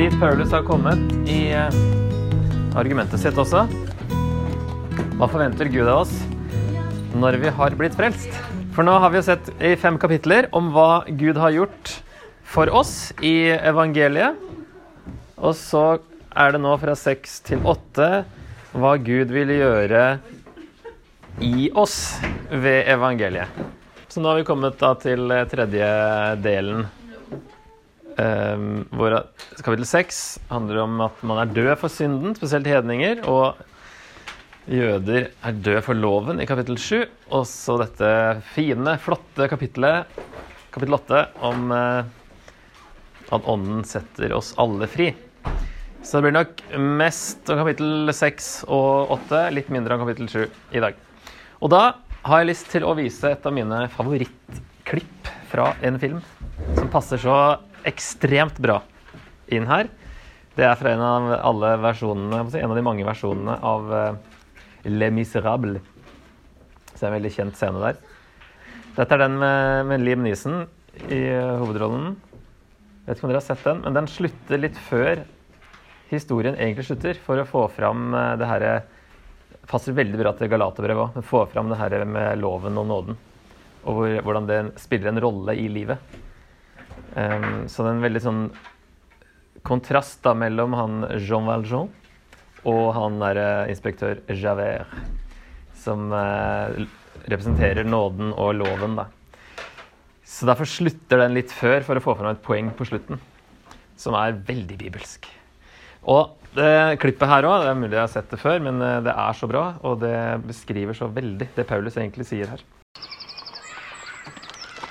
Dit Paulus har kommet i eh, argumentet sitt også. Hva forventer Gud av oss når vi har blitt frelst? For nå har vi jo sett i fem kapitler om hva Gud har gjort for oss i evangeliet. Og så er det nå fra seks til åtte hva Gud vil gjøre i oss ved evangeliet. Så nå har vi kommet da til eh, tredje delen. Um, hvor kapittel seks handler om at man er død for synden, spesielt hedninger. Og jøder er død for loven i kapittel sju. Og så dette fine, flotte kapittelet, kapittel åtte, om uh, at ånden setter oss alle fri. Så det blir nok mest om kapittel seks og åtte, litt mindre om kapittel sju i dag. Og da har jeg lyst til å vise et av mine favorittklipp fra en film som passer så ekstremt bra inn her. Det er fra en av alle versjonene, en av de mange versjonene av uh, Le Miserable. Så det er en veldig kjent scene der. Dette er den med, med Liam Neeson i uh, hovedrollen. Jeg vet ikke om dere har sett den, men den slutter litt før historien egentlig slutter, for å få fram uh, det herre passer veldig bra til Galaterbrevet òg. Få fram det her med loven og nåden. Og hvor, hvordan det spiller en rolle i livet. Um, så det er en veldig sånn kontrast da mellom han Jean Valjean og han der uh, inspektør Javert, som uh, representerer nåden og loven, da. Så derfor slutter den litt før for å få fram et poeng på slutten, som er veldig bibelsk. Og det klippet her òg, det er mulig jeg har sett det før, men det er så bra, og det beskriver så veldig det Paulus egentlig sier her.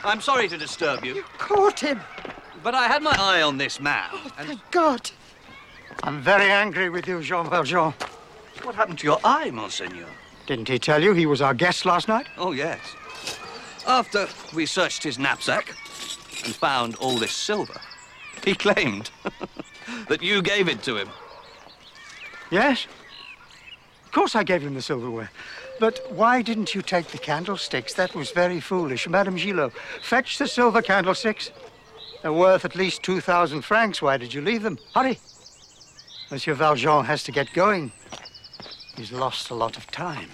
I'm sorry to disturb you, You caught him. but I had my eye on this man. Oh, and Thank God. I'm very angry with you, Jean Valjean. what happened to your eye, Monseigneur? Didn't he tell you he was our guest last night? Oh, yes. After we searched his knapsack and found all this silver, he claimed that you gave it to him. Yes. Of course I gave him the silverware. But why didn't you take the candlesticks? That was very foolish. Madame Gillot, fetch the silver candlesticks. They're worth at least 2,000 francs. Why did you leave them? Hurry. Monsieur Valjean has to get going. He's lost a lot of time.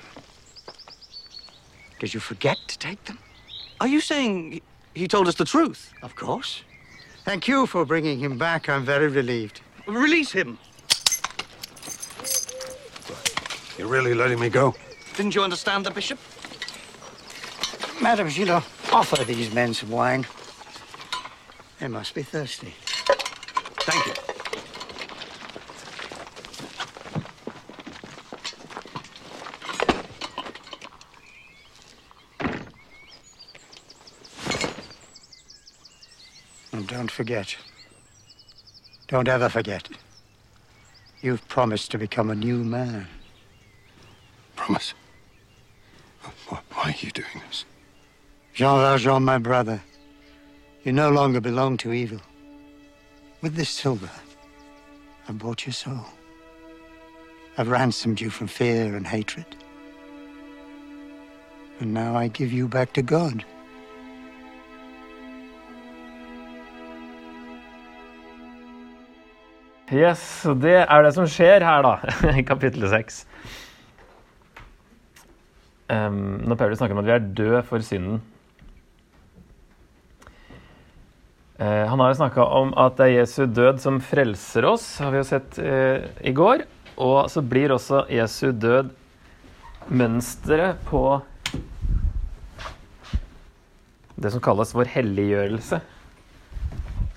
Did you forget to take them? Are you saying he- he told us the truth? Of course. Thank you for bringing him back. I'm very relieved. Release him. You're really letting me go? Didn't you understand the bishop? Madame Gillot, offer these men some wine. They must be thirsty. Thank you. And don't forget. Don't ever forget. You've promised to become a new man. Promise. Why, why are you doing this? Jean Valjean, my brother, you no longer belong to evil. With this silver, I bought your soul. I've ransomed you from fear and hatred. And now I give you back to God. Yes, så det er det som skjer her, da, i kapittel 6. Um, når Paulus snakker om at vi er døde for synden. uh, han har snakka om at det er Jesu død som frelser oss, har vi jo sett uh, i går. Og så blir også Jesu død mønsteret på det som kalles vår helliggjørelse.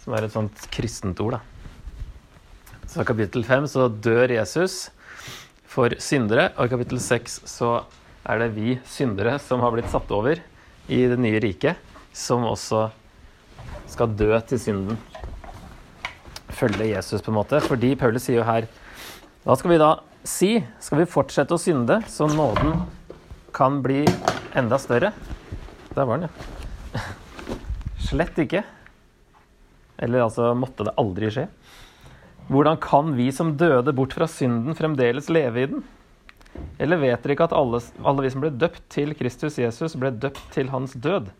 Som er et sånt kristent ord, da. Så i kapittel 5 så dør Jesus for syndere, og i kapittel 6 så er det vi syndere som har blitt satt over i det nye riket, som også skal dø til synden. Følge Jesus, på en måte. Fordi Paulus sier jo her Hva skal vi da si? Skal vi fortsette å synde, så nåden kan bli enda større? Der var den, ja. Slett ikke. Eller altså måtte det aldri skje. Hvordan kan vi som døde bort fra synden, fremdeles leve i den? Eller vet dere ikke at alle, alle vi som ble døpt til Kristus Jesus, ble døpt til hans død?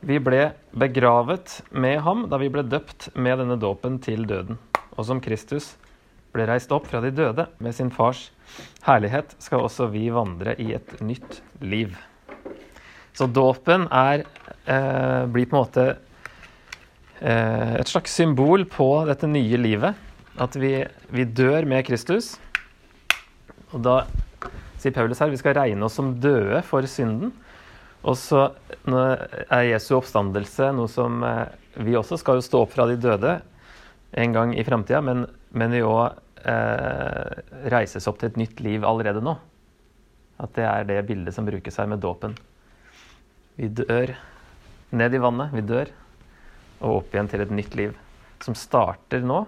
Vi ble begravet med ham da vi ble døpt med denne dåpen til døden. Og som Kristus ble reist opp fra de døde med sin fars herlighet, skal også vi vandre i et nytt liv. Så dåpen er, eh, blir på en måte eh, et slags symbol på dette nye livet. At vi, vi dør med Kristus. Og da sier Paulus her vi skal regne oss som døde for synden. Og så er Jesu oppstandelse noe som eh, Vi også skal jo stå opp fra de døde en gang i framtida, men, men vi òg eh, reises opp til et nytt liv allerede nå. At det er det bildet som brukes her med dåpen. Vi dør ned i vannet, vi dør, og opp igjen til et nytt liv. Som starter nå,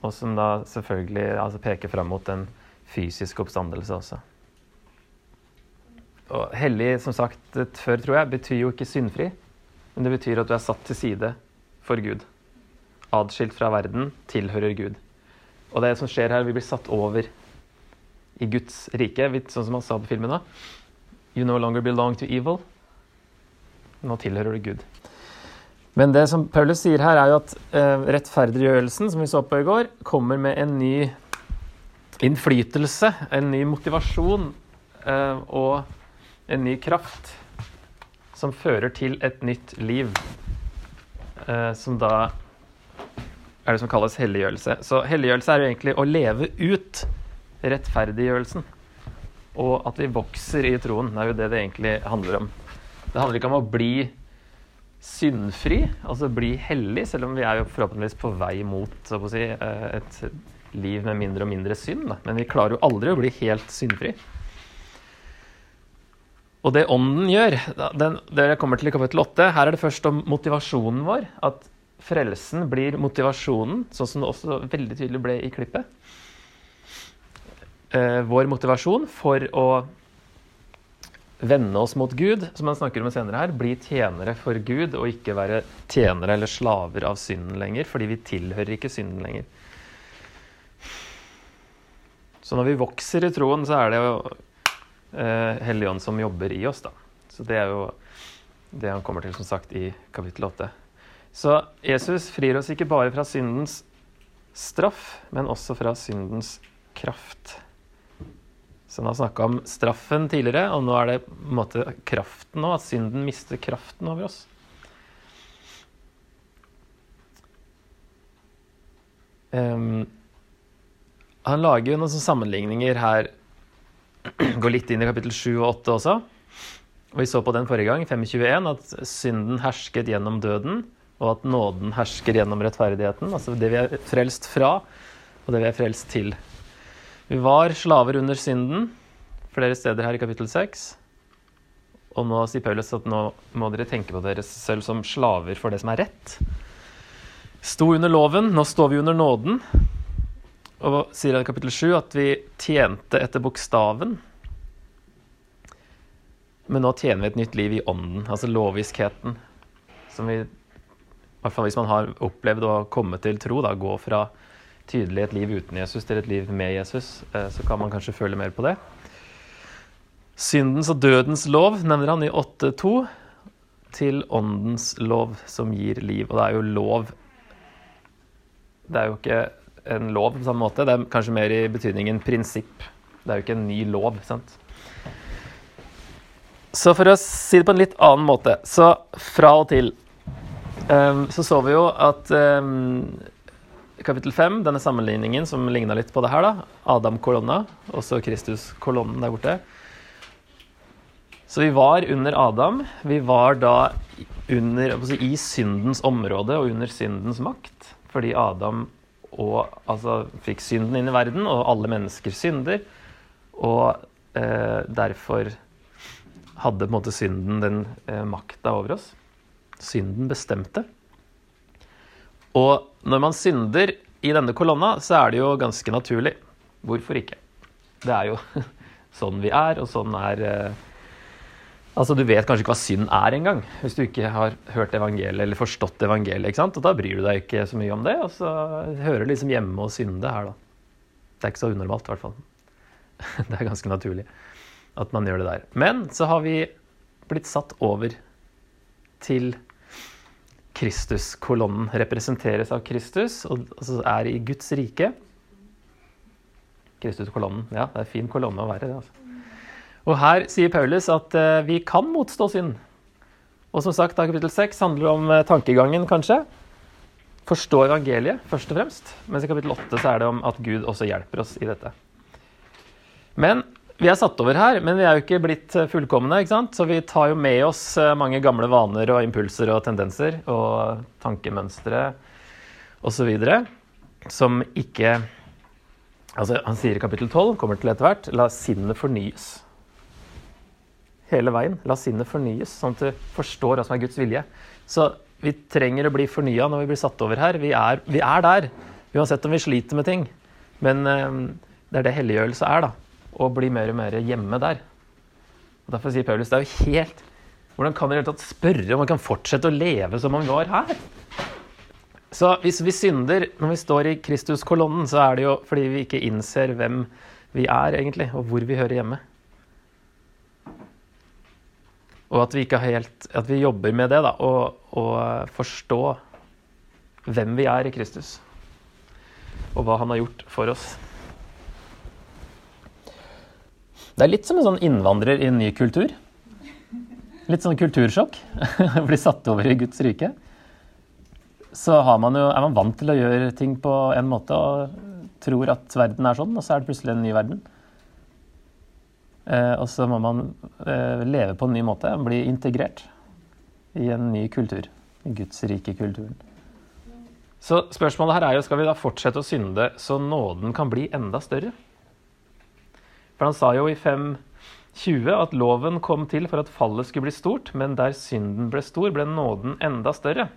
og som da selvfølgelig altså peker fram mot en fysisk oppstandelse også. Og hellig, som sagt før, tror jeg, betyr jo ikke syndfri. Men det betyr at du er satt til side for Gud. Adskilt fra verden, tilhører Gud. Og det som skjer her, vi blir satt over i Guds rike, sånn som han sa på filmen da. You no longer belong to evil. Nå tilhører du Gud. Men det som Paulus sier her, er jo at eh, rettferdiggjørelsen, som vi så på i går, kommer med en ny innflytelse, en ny motivasjon eh, og en ny kraft som fører til et nytt liv. Eh, som da er det som kalles helliggjørelse. Så helliggjørelse er jo egentlig å leve ut rettferdiggjørelsen. Og at vi vokser i troen. Det er jo det det egentlig handler om. Det handler ikke om å bli syndfri, altså bli hellig, selv om vi er jo forhåpentligvis på vei mot si, eh, et liv med mindre og mindre synd. Da. Men vi klarer jo aldri å bli helt syndfri. Og det ånden gjør Det kommer til i kapittel 8. Her er det først om motivasjonen vår. At frelsen blir motivasjonen, sånn som det også veldig tydelig ble i klippet. Eh, vår motivasjon for å vende oss mot Gud, som han snakker om senere her, bli tjenere for Gud og ikke være tjenere eller slaver av synden lenger, fordi vi tilhører ikke synden lenger. Så når vi vokser i troen, så er det jo eh, Helligånd som jobber i oss, da. Så det er jo det han kommer til, som sagt, i kapittel 8. Så Jesus frir oss ikke bare fra syndens straff, men også fra syndens kraft. Så han har snakka om straffen tidligere, og nå er det på en måte kraften nå, at synden mister kraften over oss. Um, han lager jo noen sammenligninger her. Går litt inn i kapittel 7 og 8 også. Og vi så på den forrige gang, 521, at synden hersket gjennom døden, og at nåden hersker gjennom rettferdigheten. Altså det vi er frelst fra, og det vi er frelst til. Vi var slaver under synden flere steder her i kapittel 6. Og nå sier Paulus at nå må dere tenke på dere selv som slaver for det som er rett. Sto under loven, nå står vi under nåden. Og sier han i kapittel 7 at vi tjente etter bokstaven. Men nå tjener vi et nytt liv i ånden, altså loviskheten. Som vi, i hvert fall hvis man har opplevd å komme til tro, da, gå fra tydelig et liv uten Jesus til et liv med Jesus, eh, så kan man kanskje føle mer på det. Syndens og dødens lov nevner han i 8.2 til åndens lov som gir liv. Og det er jo lov Det er jo ikke en lov på samme måte, det er kanskje mer i betydningen prinsipp. Det er jo ikke en ny lov, sant. Så for å si det på en litt annen måte, så fra og til um, så så vi jo at um, kapittel 5, denne sammenligningen som ligna litt på det her, da. Adam-kolonna, også Kristus-kolonnen der borte. Så vi var under Adam. Vi var da under, i syndens område og under syndens makt. Fordi Adam og, altså, fikk synden inn i verden, og alle mennesker synder. Og eh, derfor hadde på en måte synden den eh, makta over oss. Synden bestemte. Og når man synder i denne kolonna, så er det jo ganske naturlig. Hvorfor ikke? Det er jo sånn vi er, og sånn er eh, Altså, Du vet kanskje ikke hva synd er engang, hvis du ikke har hørt evangeliet eller forstått evangeliet. ikke sant? Og Da bryr du deg ikke så mye om det, og så hører du liksom hjemme og synde her, da. Det er ikke så unormalt, i hvert fall. Det er ganske naturlig at man gjør det der. Men så har vi blitt satt over til Kristuskolonnen representeres av Kristus og altså er i Guds rike. Kristuskolonnen. Ja, det er en fin kolonne å være. det altså. Og her sier Paulus at eh, vi kan motstå synd. Og som sagt, kapittel 6 handler om eh, tankegangen, kanskje. Forstå evangeliet, først og fremst. Mens i kapittel 8 så er det om at Gud også hjelper oss i dette. Men vi er satt over her, men vi er jo ikke blitt eh, fullkomne. ikke sant? Så vi tar jo med oss mange gamle vaner og impulser og tendenser og tankemønstre osv. som ikke Altså, Han sier i kapittel 12, kommer til etter hvert, la sinnet fornyes. Hele veien. La sinnet fornyes, sånn at du forstår hva som er Guds vilje. Så vi trenger å bli fornya når vi blir satt over her. Vi er, vi er der, uansett om vi sliter med ting. Men eh, det er det helliggjørelse er, da. Å bli mer og mer hjemme der. Og Derfor sier Paulus det er jo helt Hvordan kan tatt spørre om man kan fortsette å leve som man var her? Så hvis vi synder når vi står i Kristuskolonnen, så er det jo fordi vi ikke innser hvem vi er egentlig, og hvor vi hører hjemme. Og at vi helt At vi jobber med det, da, og, og forstå hvem vi er i Kristus. Og hva han har gjort for oss. Det er litt som en sånn innvandrer i en ny kultur. Litt sånn kultursjokk. Bli satt over i Guds rike. Så man jo, er man vant til å gjøre ting på en måte og tror at verden er sånn, og så er det plutselig en ny verden. Eh, og så må man eh, leve på en ny måte, bli integrert i en ny kultur. Guds rike kulturen. Så spørsmålet her er jo skal vi da fortsette å synde så nåden kan bli enda større? For han sa jo i 5.20 at loven kom til for at fallet skulle bli stort, men der synden ble stor, ble nåden enda større.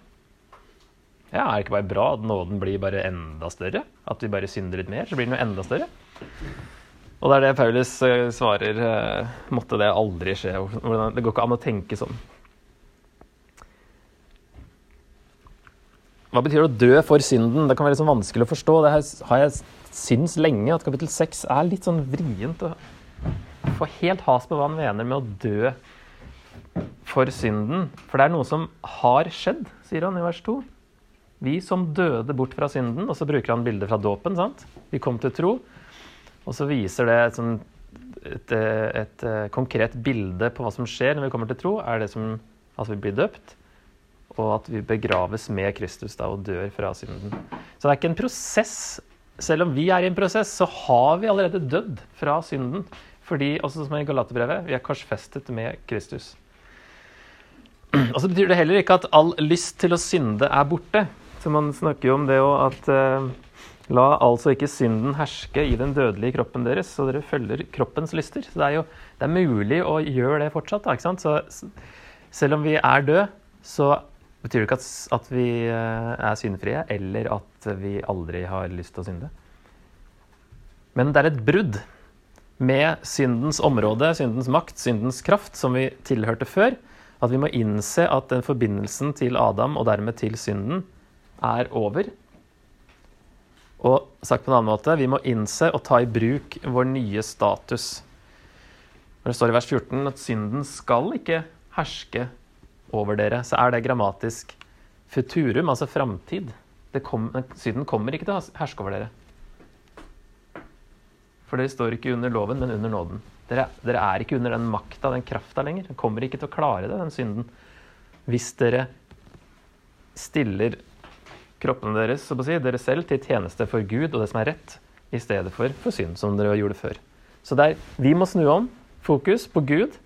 Ja, Er det ikke bare bra at nåden blir bare enda større? At vi bare synder litt mer, så blir den jo enda større? Og det er det Paulus uh, svarer. Uh, måtte det aldri skje. Det går ikke an å tenke sånn. Hva betyr det å dø for synden? Det kan være sånn vanskelig å forstå. Det har jeg syns lenge at kapittel 6 er litt sånn vrient. å få helt has på hva han mener med å dø for synden. For det er noe som har skjedd, sier han i vers 2. Vi som døde bort fra synden. Og så bruker han bildet fra dåpen. sant? Vi kom til tro. Og så viser det et, sånn, et, et, et, konkret bilde på hva som skjer når vi kommer til tro. er det som at vi blir døpt, og at vi begraves med Kristus da, og dør fra synden. Så det er ikke en prosess. Selv om vi er i en prosess, så har vi allerede dødd fra synden. Fordi, også som i Galaterbrevet, vi er korsfestet med Kristus. Og så betyr det heller ikke at all lyst til å synde er borte. Så man snakker jo om det òg at eh, La altså ikke synden herske i den dødelige kroppen deres, så dere følger kroppens lyster. Så det er jo det er mulig å gjøre det fortsatt. Da, ikke sant? Så selv om vi er døde, så betyr det ikke at, at vi eh, er syndfrie, eller at vi aldri har lyst til å synde. Men det er et brudd med syndens område, syndens makt, syndens kraft, som vi tilhørte før. At vi må innse at den forbindelsen til Adam, og dermed til synden, er over. Og sagt på en annen måte, vi må innse og ta i bruk vår nye status. Når det står i vers 14 at synden skal ikke herske over dere, så er det grammatisk futurum, altså framtid. Kom, synden kommer ikke til å herske over dere. For dere står ikke under loven, men under nåden. Dere, dere er ikke under den makta, den krafta lenger. Den kommer ikke til å klare det, den synden. Hvis dere stiller kroppene deres så å si, dere selv til tjeneste for Gud og det som er rett, i stedet for for synd, som dere gjorde før. Så der, vi må snu om. Fokus på Gud.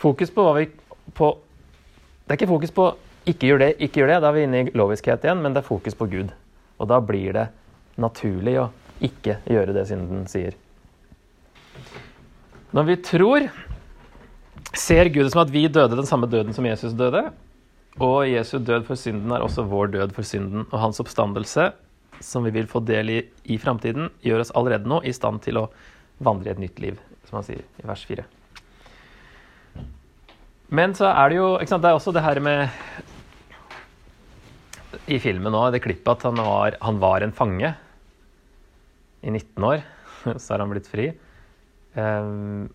Fokus på hva vi på, Det er ikke fokus på 'ikke gjør det, ikke gjør det', da er vi inne i loviskhet igjen, men det er fokus på Gud. Og da blir det naturlig å ikke gjøre det synden sier. Når vi tror, ser Gud som at vi døde den samme døden som Jesus døde, og Jesu død for synden er også vår død for synden. Og hans oppstandelse, som vi vil få del i i framtiden, gjør oss allerede nå i stand til å vandre i et nytt liv, som han sier i vers 4. Men så er det jo ikke sant, Det er også det her med I filmen nå, det klippet at han var, han var en fange i 19 år. Så har han blitt fri. Um,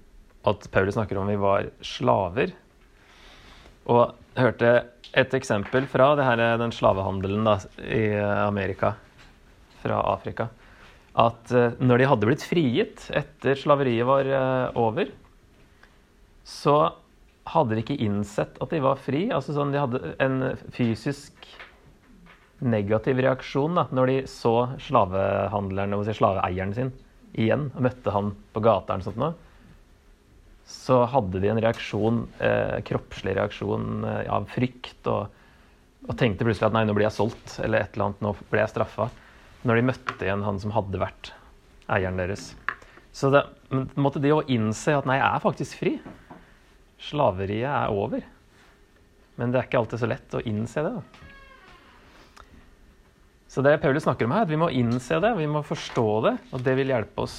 at Paulus snakker om vi var slaver. Og jeg hørte et eksempel fra her, den slavehandelen da, i Amerika, fra Afrika. At eh, når de hadde blitt frigitt etter slaveriet var eh, over, så hadde de ikke innsett at de var fri. Altså sånn, De hadde en fysisk negativ reaksjon da, når de så slavehandleren, si, slaveeieren sin igjen og møtte han på gata. eller sånt så hadde de en reaksjon, eh, kroppslig reaksjon eh, av frykt. Og, og, tenkte plutselig at nei, nå blir jeg solgt, eller et eller annet, nå blir jeg straffa. Når de møtte igjen han som hadde vært eieren deres. Så det, måtte de jo innse at nei, jeg er faktisk fri. Slaveriet er over. Men det er ikke alltid så lett å innse det. Da. Så det Paulus snakker om her, at vi må innse det, vi må forstå det, og det vil hjelpe oss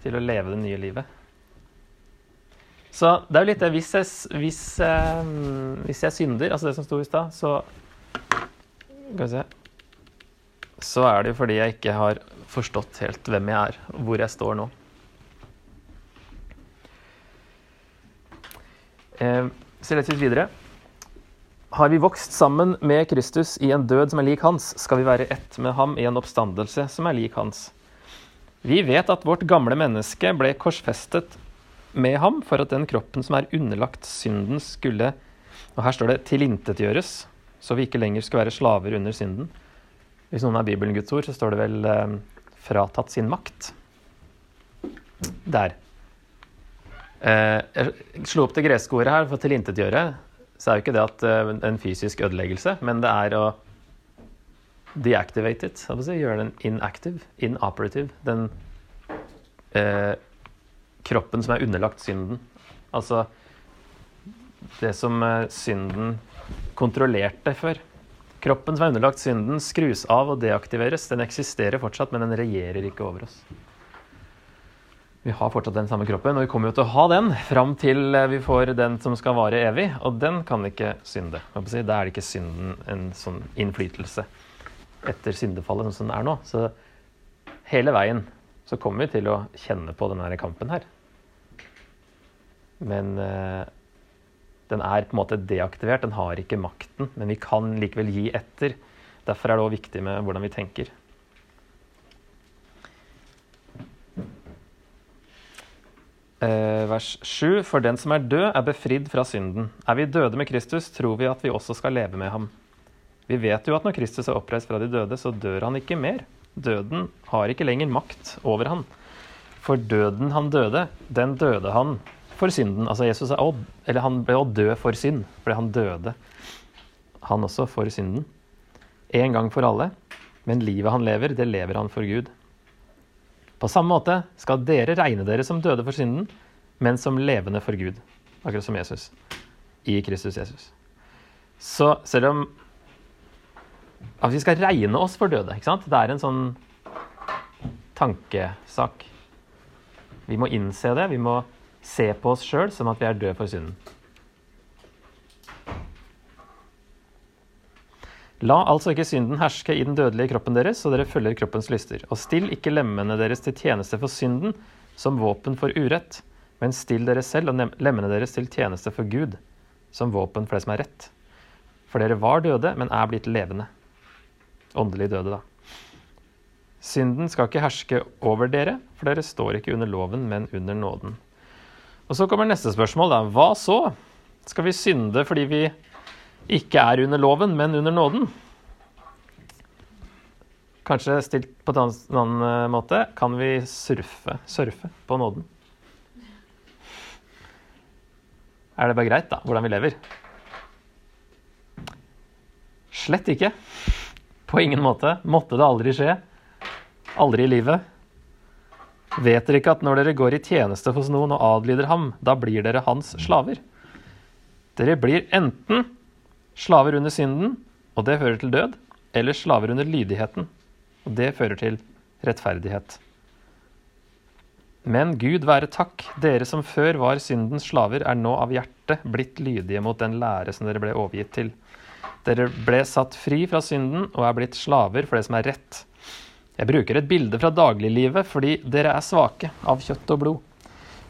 til å leve det nye livet. Så det er jo litt det Hvis jeg, hvis, eh, hvis jeg synder, altså det som sto i stad, så Skal vi se Så er det jo fordi jeg ikke har forstått helt hvem jeg er, og hvor jeg står nå. Eh, så litt videre. Har vi vokst sammen med Kristus i en død som er lik hans, skal vi være ett med ham i en oppstandelse som er lik hans. Vi vet at vårt gamle menneske ble korsfestet med ham for at den kroppen som er underlagt synden, skulle Og her står det 'tilintetgjøres', så vi ikke lenger skulle være slaver under synden. Hvis noen er Bibelen Guds ord, så står det vel eh, 'fratatt sin makt'. Der. Eh, jeg slo opp det greske ordet her, for 'tilintetgjøre'. Så er jo ikke det at eh, en fysisk ødeleggelse, men det er å deactivate it. Si, gjøre den inactive, inoperative. Den eh, kroppen som er underlagt synden. Altså det som eh, synden kontrollerte før. Kroppen som er underlagt synden, skrus av og deaktiveres. Den eksisterer fortsatt, men den regjerer ikke over oss. Vi har fortsatt den samme kroppen, og vi kommer jo til å ha den fram til eh, vi får den som skal vare evig, og den kan ikke synde. Da er det ikke synden en sånn innflytelse etter syndefallet, sånn som den er nå. Så hele veien så kommer vi til å kjenne på denne kampen her. Men eh, den er på en måte deaktivert, den har ikke makten. Men vi kan likevel gi etter. Derfor er det òg viktig med hvordan vi tenker. Eh, vers 7.: For den som er død, er befridd fra synden. Er vi døde med Kristus, tror vi at vi også skal leve med ham. Vi vet jo at når Kristus er oppreist fra de døde, så dør han ikke mer. Døden har ikke lenger makt over han. For døden han døde, den døde han for synden. Altså Jesus er, eller han ble å død for synd, fordi han døde, han også, for synden. En gang for alle. Men livet han lever, det lever han for Gud. På samme måte skal dere regne dere som døde for synden, men som levende for Gud. Akkurat som Jesus. I Kristus Jesus. Så selv om at vi skal regne oss for døde. ikke sant? Det er en sånn tankesak. Vi må innse det. Vi må se på oss sjøl som at vi er døde for synden. La altså ikke synden herske i den dødelige kroppen deres, så dere følger kroppens lyster. Og still ikke lemmene deres til tjeneste for synden som våpen for urett, men still dere selv og lemmene deres til tjeneste for Gud som våpen for det som er rett. For dere var døde, men er blitt levende. Åndelig døde, da. Synden skal ikke herske over dere, for dere står ikke under loven, men under nåden. Og så kommer neste spørsmål, da. Hva så? Skal vi synde fordi vi ikke er under loven, men under nåden? Kanskje stilt på en annen eh, måte kan vi surfe, surfe på nåden. Er det bare greit, da, hvordan vi lever? Slett ikke. På ingen måte. Måtte det aldri skje. Aldri i livet. Vet dere ikke at når dere går i tjeneste hos noen og adlyder ham, da blir dere hans slaver? Dere blir enten slaver under synden, og det fører til død, eller slaver under lydigheten, og det fører til rettferdighet. Men Gud være takk, dere som før var syndens slaver, er nå av hjertet blitt lydige mot den lære som dere ble overgitt til. Dere ble satt fri fra synden og er blitt slaver for det som er rett. Jeg bruker et bilde fra dagliglivet fordi dere er svake av kjøtt og blod.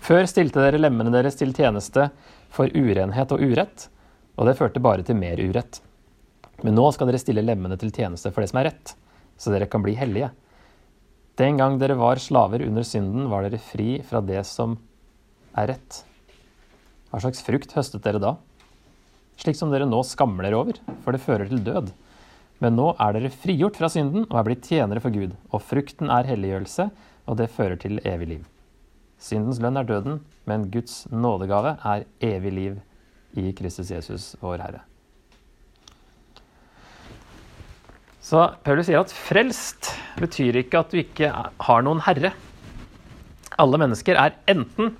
Før stilte dere lemmene deres til tjeneste for urenhet og urett, og det førte bare til mer urett. Men nå skal dere stille lemmene til tjeneste for det som er rett, så dere kan bli hellige. Den gang dere var slaver under synden, var dere fri fra det som er rett. Hva slags frukt høstet dere da? Slik som dere nå skammer dere over, for det fører til død. Men nå er dere frigjort fra synden og er blitt tjenere for Gud, og frukten er helliggjørelse, og det fører til evig liv. Syndens lønn er døden, men Guds nådegave er evig liv i Kristus Jesus, vår Herre. Så Paulus sier at frelst betyr ikke at du ikke har noen herre. Alle mennesker er enten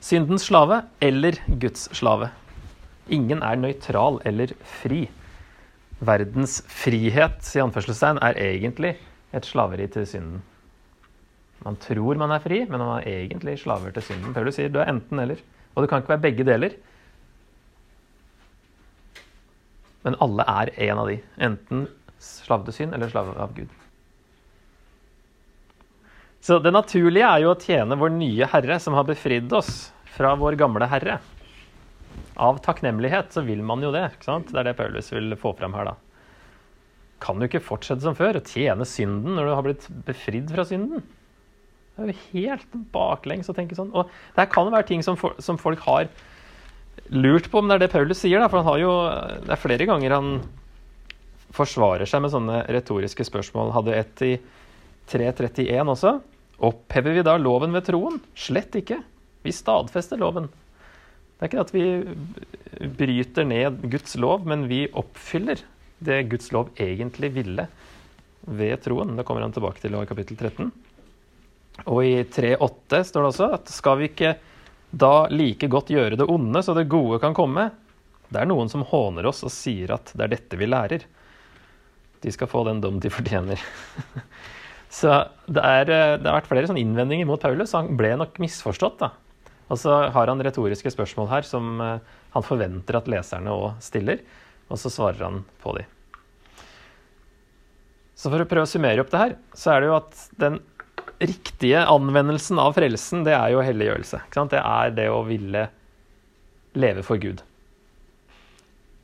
syndens slave eller Guds slave. Ingen er nøytral eller fri. Verdens frihet i anførselstegn, er egentlig et slaveri til synden. Man tror man er fri, men man er egentlig slaver til synden. Paulus sier du er enten eller. Og det kan ikke være begge deler. Men alle er en av de. Enten slave til synd eller slave av Gud. Så det naturlige er jo å tjene vår nye Herre, som har befridd oss fra vår gamle Herre. Av takknemlighet så vil man jo det. ikke sant? Det er det Paulus vil få frem her, da. Kan du ikke fortsette som før og tjene synden når du har blitt befridd fra synden? Det er jo helt baklengs å tenke sånn. Og det her kan være ting som, for, som folk har lurt på om det er det Paulus sier. Da, for han har jo, det er flere ganger han forsvarer seg med sånne retoriske spørsmål. Hadde ett i 331 også. Opphever vi da loven ved troen? Slett ikke. Vi stadfester loven. Det er ikke at vi bryter ned Guds lov, men vi oppfyller det Guds lov egentlig ville ved troen. Det kommer han tilbake til i kapittel 13. Og i 3.8 står det også at skal vi ikke da like godt gjøre det onde så det gode kan komme? Det er noen som håner oss og sier at det er dette vi lærer de skal få den dom de fortjener. så det, er, eh, det, har vært flere innvendinger mot Paulus. Han ble nok misforstått. da. Og så har han retoriske spørsmål her som eh, han forventer at leserne òg stiller, og så svarer han på de. Så for å prøve å summere opp det her, så er det jo at den riktige anvendelsen av frelsen, det er jo helliggjørelse. Det er det å ville leve for Gud.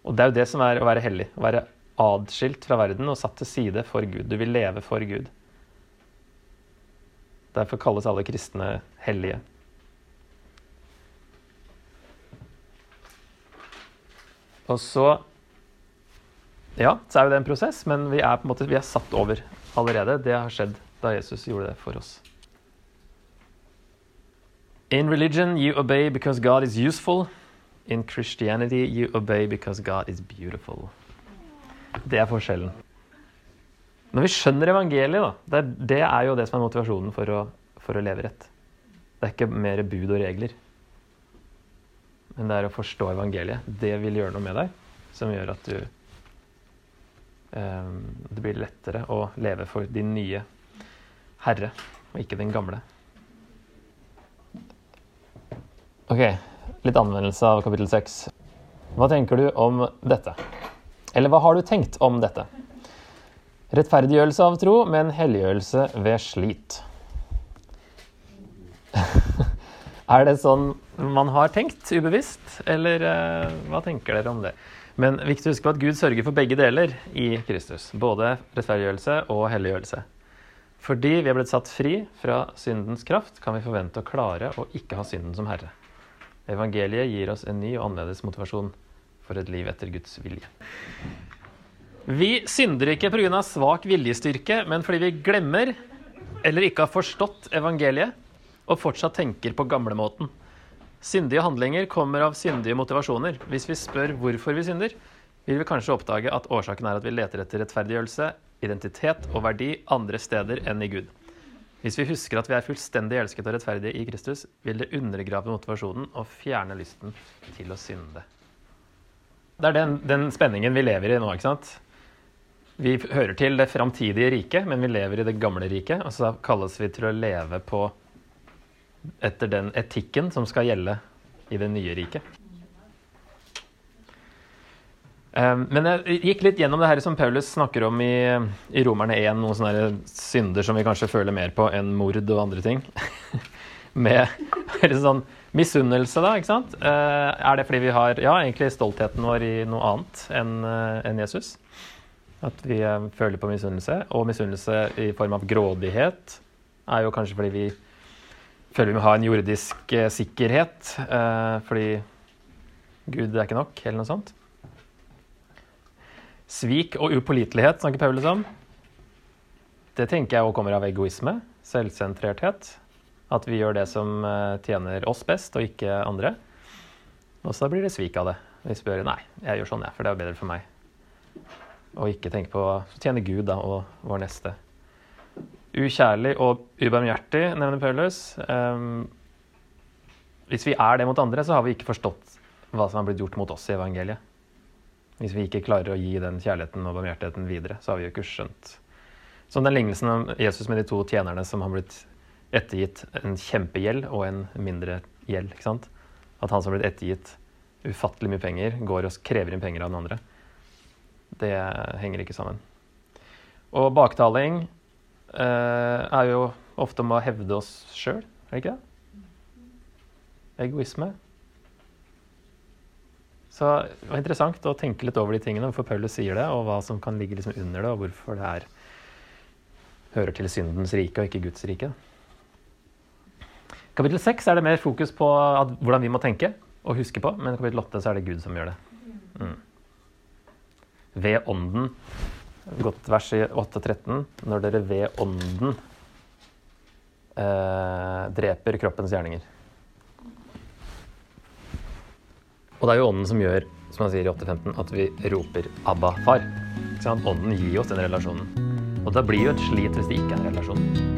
Og det er jo det som er å være hellig. Å være adskilt fra verden og satt til side for Gud. Du vil leve for Gud. Derfor kalles alle kristne hellige. Og så Ja, så er jo det en prosess, men vi er på en måte, vi er satt over allerede. Det har skjedd da Jesus gjorde det for oss. In religion you obey because God is useful. In Christianity you obey because God is beautiful. Det er forskjellen. Når vi skjønner evangeliet, da, det, er, jo det som er motivasjonen for å, for å, leve rett. Det er ikke mer bud og regler. Men det er å forstå evangeliet. Det vil gjøre noe med deg, som gjør at du eh, Det blir lettere å leve for din nye herre, og ikke den gamle. Ok, litt anvendelse av kapittel 6. Hva tenker du om dette? Eller hva har du tenkt om dette? Rettferdiggjørelse av tro, men helliggjørelse ved slit. er det sånn man har tenkt, ubevisst, eller eh, hva tenker dere om det? Men viktig å huske på at Gud sørger for begge deler i Kristus. Både rettferdiggjørelse og helliggjørelse. Fordi vi er blitt satt fri fra syndens kraft, kan vi forvente å klare å ikke ha synden som herre. Evangeliet gir oss en ny og annerledes motivasjon for et liv etter Guds vilje. Vi synder ikke pga. svak viljestyrke, men fordi vi glemmer eller ikke har forstått evangeliet og fortsatt tenker på gamlemåten. Syndige handlinger kommer av syndige motivasjoner. Hvis vi spør hvorfor vi synder, vil vi kanskje oppdage at årsaken er at vi leter etter rettferdiggjørelse, identitet og verdi andre steder enn i Gud. Hvis vi husker at vi er fullstendig elsket og rettferdige i Kristus, vil det undergrave motivasjonen og fjerne lysten til å synde. Det er den, den, spenningen vi lever i nå. ikke sant? Vi hører til det framtidige riket, men vi lever i det gamle riket. Og så kalles vi til å leve på etter den etikken som skal gjelde i det nye riket. Um, men jeg gikk litt gjennom det her som Paulus snakker om i, i Romerne 1. Noen sånne synder som vi kanskje føler mer på enn mord og andre ting. Med Eller sånn misunnelse, da, ikke sant? Eh, er det fordi vi har ja, egentlig stoltheten vår i noe annet enn en Jesus? At vi eh, føler på misunnelse. Og misunnelse i form av grådighet er jo kanskje fordi vi føler vi må ha en jordisk eh, sikkerhet. eh, fordi Gud er ikke nok, eller noe sånt. Svik og upålitelighet snakker Paulus om. Det tenker jeg også kommer av egoisme, selvsentrerthet. At vi gjør det som eh, tjener oss best, og ikke andre. Og så blir det svik av det. Hvis vi gjør nei, jeg gjør sånn, jeg, for det er bedre for meg. Og ikke tenke på å tjene Gud da, og vår neste. Ukjærlig og ubarmhjertig, nevner Paulus. Um, hvis vi er det mot andre, så har vi ikke forstått hva som har blitt gjort mot oss i evangeliet. Hvis vi ikke klarer å gi den kjærligheten og barmhjertigheten videre, så har vi jo ikke skjønt. Som den lignelsen om Jesus med de to tjenerne som har blitt ettergitt en kjempegjeld og en mindre gjeld. ikke sant? At han som har blitt ettergitt ufattelig mye penger, går og krever inn penger av den andre. Det henger ikke sammen. Og baktaling er jo ofte om å hevde oss sjøl, er det ikke det? Egoisme. Så det var interessant å tenke litt over de tingene, hvorfor Paulus sier det, og hva som kan ligge liksom under det, og hvorfor det er, hører til syndens rike og ikke Guds rike. Kapittel 6 er det mer fokus på at, hvordan vi må tenke og huske på, men kapittel 8 så er det Gud som gjør det. Mm. Ved ånden, godt vers i 8.13, når dere ved ånden eh, dreper kroppens gjerninger. Og det er jo ånden som gjør, som han sier i 8.15, at vi roper 'Abba, far'. Ånden gir oss den relasjonen. Og det blir jo et slit hvis det ikke er en relasjon.